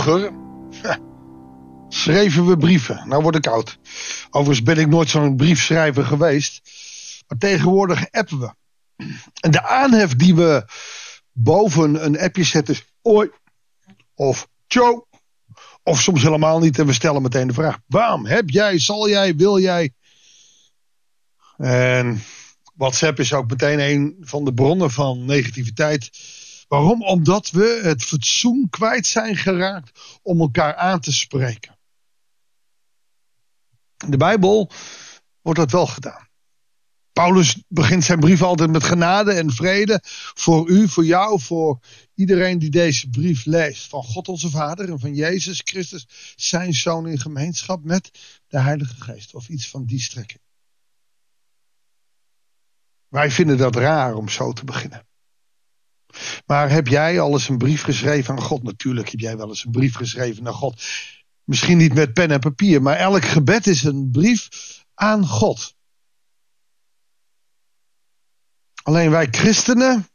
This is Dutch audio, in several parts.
Vroeger schreven we brieven. Nou word ik oud. Overigens ben ik nooit zo'n briefschrijver geweest. Maar tegenwoordig appen we. En de aanhef die we boven een appje zetten is oi of tjo. Of soms helemaal niet en we stellen meteen de vraag. Waarom? Heb jij, zal jij, wil jij? En WhatsApp is ook meteen een van de bronnen van negativiteit. Waarom? Omdat we het fatsoen kwijt zijn geraakt om elkaar aan te spreken. In de Bijbel wordt dat wel gedaan. Paulus begint zijn brief altijd met genade en vrede voor u, voor jou, voor iedereen die deze brief leest. Van God onze Vader en van Jezus Christus, zijn zoon in gemeenschap met de Heilige Geest. Of iets van die strekking. Wij vinden dat raar om zo te beginnen. Maar heb jij al eens een brief geschreven aan God? Natuurlijk heb jij wel eens een brief geschreven naar God. Misschien niet met pen en papier, maar elk gebed is een brief aan God. Alleen wij christenen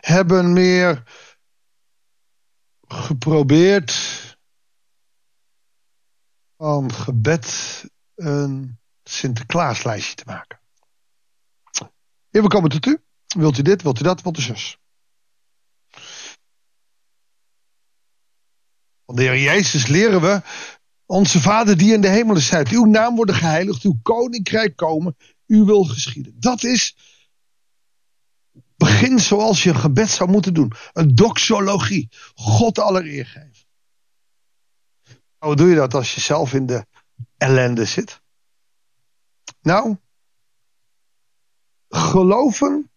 hebben meer geprobeerd van gebed een Sinterklaaslijstje te maken. Hier, we komen tot u. Wilt u dit, wilt u dat, wilt u zus? Van de Heer Jezus leren we, onze Vader die in de hemelen zijt, uw naam worden geheiligd, uw koninkrijk komen, uw wil geschieden. Dat is, begin zoals je een gebed zou moeten doen. Een doxologie. God allereer geven. Hoe doe je dat als je zelf in de ellende zit? Nou, geloven,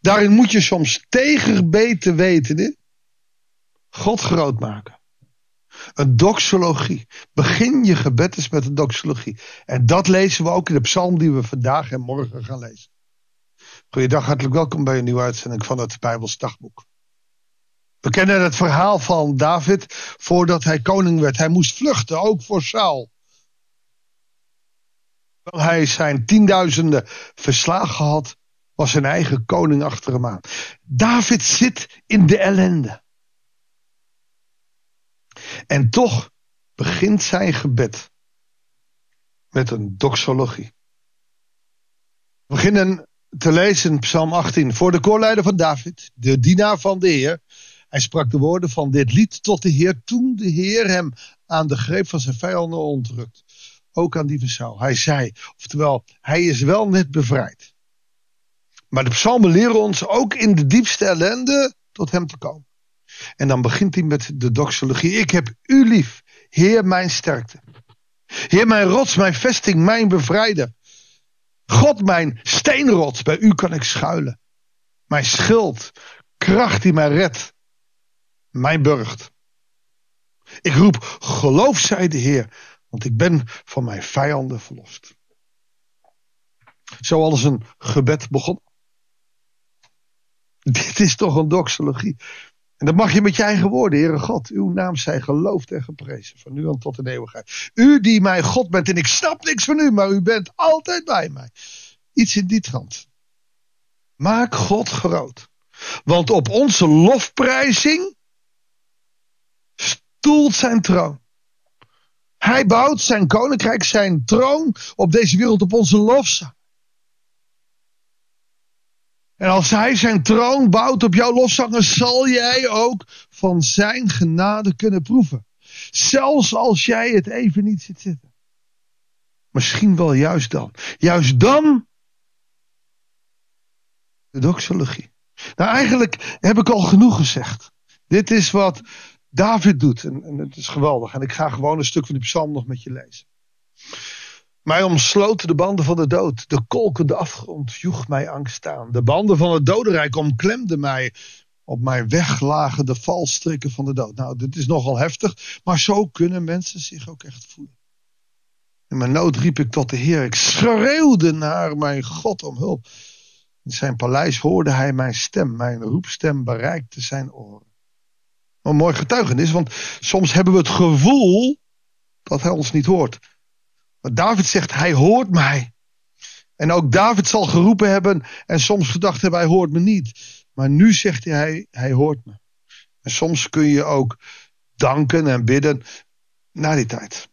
daarin moet je soms tegenbeten weten God groot maken. Een doxologie. Begin je gebed eens met een doxologie. En dat lezen we ook in de psalm die we vandaag en morgen gaan lezen. Goeiedag, hartelijk welkom bij een nieuwe uitzending van het Bijbels dagboek. We kennen het verhaal van David voordat hij koning werd. Hij moest vluchten, ook voor Saul. Terwijl hij zijn tienduizenden verslagen had, was zijn eigen koning achter hem aan. David zit in de ellende. En toch begint zijn gebed met een doxologie. We beginnen te lezen Psalm 18. Voor de koorleider van David, de dienaar van de Heer. Hij sprak de woorden van dit lied tot de Heer toen de Heer hem aan de greep van zijn vijanden ontrukt. Ook aan die van. Hij zei, oftewel, hij is wel net bevrijd. Maar de psalmen leren ons ook in de diepste ellende tot hem te komen. En dan begint hij met de doxologie. Ik heb u lief, Heer mijn sterkte. Heer mijn rots, mijn vesting, mijn bevrijder. God mijn steenrots, bij u kan ik schuilen. Mijn schild, kracht die mij redt. Mijn burcht. Ik roep, geloof zij de Heer, want ik ben van mijn vijanden verlost. Zoals een gebed begon. Dit is toch een doxologie. En dat mag je met je eigen woorden, Heere God. Uw naam zij geloofd en geprezen, van nu aan tot in eeuwigheid. U die mijn God bent, en ik snap niks van u, maar u bent altijd bij mij. Iets in die trant. Maak God groot. Want op onze lofprijzing stoelt zijn troon. Hij bouwt zijn koninkrijk, zijn troon op deze wereld op onze lofzang. En als hij zijn troon bouwt op jouw lofzangen, zal jij ook van zijn genade kunnen proeven. Zelfs als jij het even niet ziet zitten. Misschien wel juist dan. Juist dan de doxologie. Nou, eigenlijk heb ik al genoeg gezegd. Dit is wat David doet. En, en het is geweldig. En ik ga gewoon een stuk van die psalm nog met je lezen. Mij omsloten de banden van de dood. De kolkende afgrond joeg mij angst aan. De banden van het dodenrijk omklemden mij. Op mijn weg lagen de valstrikken van de dood. Nou, dit is nogal heftig. Maar zo kunnen mensen zich ook echt voelen. In mijn nood riep ik tot de Heer. Ik schreeuwde naar mijn God om hulp. In zijn paleis hoorde hij mijn stem. Mijn roepstem bereikte zijn oren. Een mooi getuigenis, want soms hebben we het gevoel dat hij ons niet hoort. Maar David zegt, hij hoort mij. En ook David zal geroepen hebben en soms gedacht hebben, hij hoort me niet. Maar nu zegt hij, hij hoort me. En soms kun je ook danken en bidden na die tijd.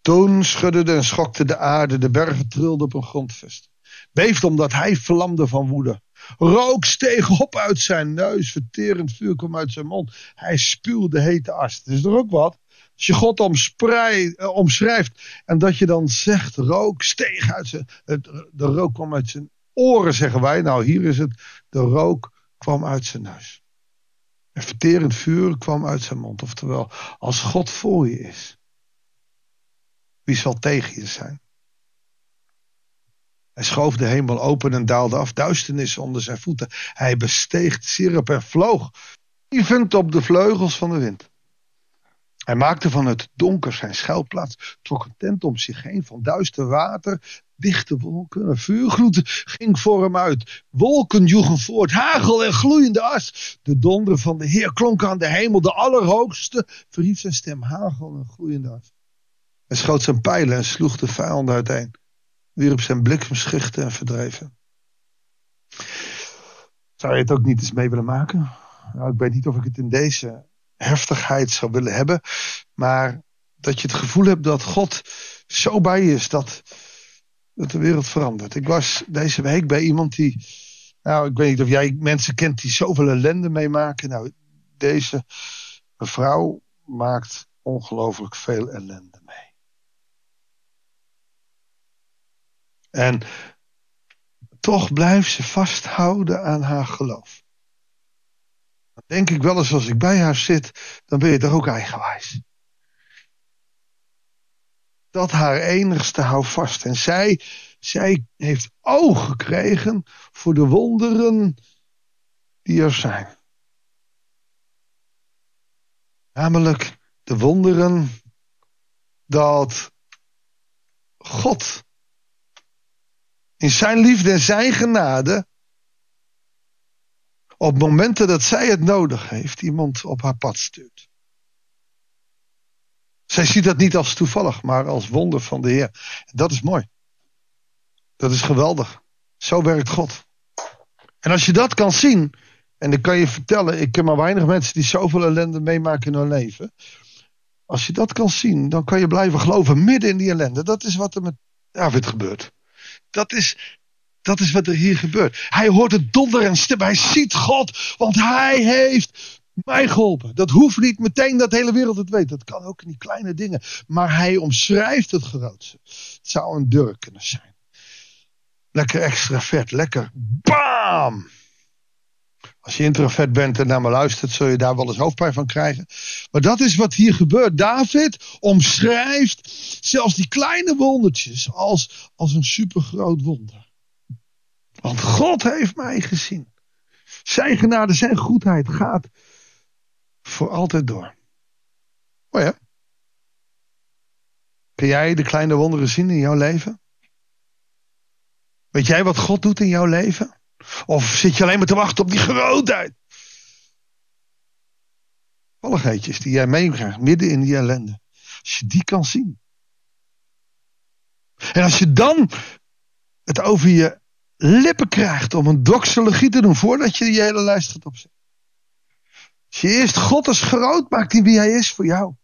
Toen schudde en schokte de aarde, de bergen trilden op een grondvest. Beefde omdat hij vlamde van woede. Rook steeg op uit zijn neus, verterend vuur kwam uit zijn mond. Hij spuwde hete as. Het is er ook wat. Als je God eh, omschrijft en dat je dan zegt, rook steeg uit zijn... De rook kwam uit zijn oren, zeggen wij. Nou, hier is het, de rook kwam uit zijn neus. En verterend vuur kwam uit zijn mond. Oftewel, als God voor je is, wie zal tegen je zijn? Hij schoof de hemel open en daalde af, duisternis onder zijn voeten. Hij besteeg de sirop en vloog, lievend op de vleugels van de wind. Hij maakte van het donker zijn schuilplaats, trok een tent om zich heen van duister water, dichte wolken, een vuurgloed ging voor hem uit. Wolken joegen voort, hagel en gloeiende as. De donder van de Heer klonk aan de hemel, de Allerhoogste verhief zijn stem, hagel en gloeiende as. Hij schoot zijn pijlen en sloeg de vijanden uiteen, wierp zijn bliksemschichten en verdreven. Zou je het ook niet eens mee willen maken? Nou, ik weet niet of ik het in deze heftigheid zou willen hebben. Maar dat je het gevoel hebt dat God zo bij je is dat, dat de wereld verandert. Ik was deze week bij iemand die. Nou, ik weet niet of jij mensen kent die zoveel ellende meemaken. Nou, deze mevrouw maakt ongelooflijk veel ellende mee. En toch blijft ze vasthouden aan haar geloof. Dan denk ik wel eens als ik bij haar zit, dan ben je toch ook eigenwijs. Dat haar enigste houdt vast. En zij, zij heeft oog gekregen voor de wonderen die er zijn. Namelijk de wonderen dat God in zijn liefde en zijn genade op momenten dat zij het nodig heeft, iemand op haar pad stuurt. Zij ziet dat niet als toevallig, maar als wonder van de Heer. dat is mooi. Dat is geweldig. Zo werkt God. En als je dat kan zien, en ik kan je vertellen, ik ken maar weinig mensen die zoveel ellende meemaken in hun leven. Als je dat kan zien, dan kan je blijven geloven midden in die ellende. Dat is wat er met David gebeurt. Dat is, dat is wat er hier gebeurt. Hij hoort het donder en stem. Hij ziet God, want hij heeft mij geholpen. Dat hoeft niet meteen dat de hele wereld het weet. Dat kan ook in die kleine dingen. Maar hij omschrijft het grootste. Het zou een deur kunnen zijn. Lekker extravert. Lekker bam! Als je introvert bent en naar me luistert, zul je daar wel eens hoofdpijn van krijgen. Maar dat is wat hier gebeurt. David omschrijft zelfs die kleine wondertjes als, als een supergroot wonder. Want God heeft mij gezien. Zijn genade, zijn goedheid gaat voor altijd door. Oh ja. Kun jij de kleine wonderen zien in jouw leven? Weet jij wat God doet in jouw leven? Of zit je alleen maar te wachten op die grootheid? Valligheidjes die jij meekrijgt midden in die ellende. Als je die kan zien. En als je dan het over je lippen krijgt om een doxologie te doen voordat je die hele lijst gaat opzetten. Als je eerst God als groot maakt in wie hij is voor jou.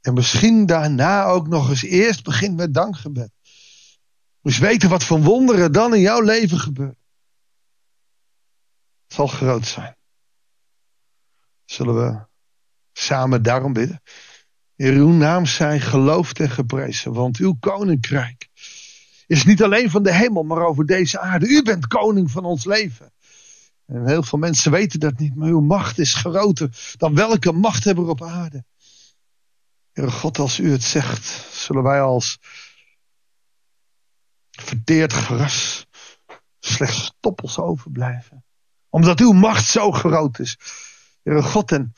En misschien daarna ook nog eens eerst begint met dankgebed. Dus weten wat voor wonderen dan in jouw leven gebeuren. Het zal groot zijn. Zullen we samen daarom bidden? In uw naam zij geloofd en geprezen, want uw koninkrijk is niet alleen van de hemel, maar over deze aarde. U bent koning van ons leven. En heel veel mensen weten dat niet, maar uw macht is groter dan welke machthebber op aarde. Heere God, als u het zegt, zullen wij als verteerd gras slechts stoppels overblijven. Omdat uw macht zo groot is. Heere God, en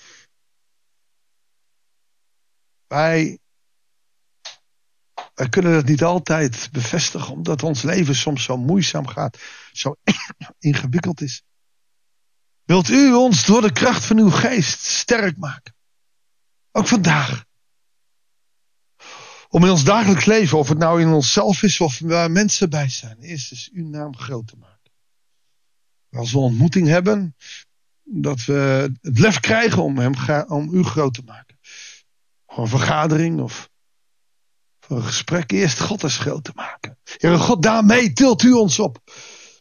wij wij kunnen dat niet altijd bevestigen, omdat ons leven soms zo moeizaam gaat, zo ingewikkeld is. Wilt u ons door de kracht van uw geest sterk maken? Ook vandaag. Om in ons dagelijks leven, of het nou in onszelf is of waar mensen bij zijn, eerst is uw naam groot te maken. Als we ontmoeting hebben, dat we het lef krijgen om, hem, om u groot te maken. Voor een vergadering of een gesprek. Eerst God eens groot te maken. Heere God, daarmee tilt u ons op.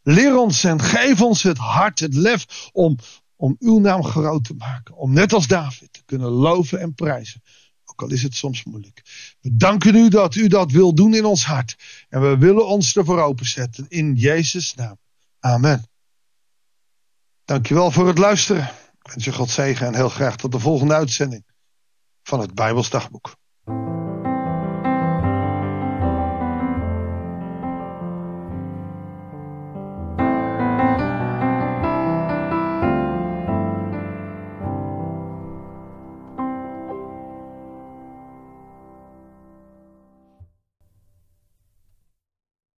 Leer ons en geef ons het hart, het lef om, om uw naam groot te maken. Om net als David te kunnen loven en prijzen. Ook al is het soms moeilijk. We danken u dat u dat wil doen in ons hart. En we willen ons ervoor openzetten. In Jezus' naam. Amen. Dankjewel voor het luisteren. Ik wens je God zegen en heel graag tot de volgende uitzending van het Bijbelsdagboek.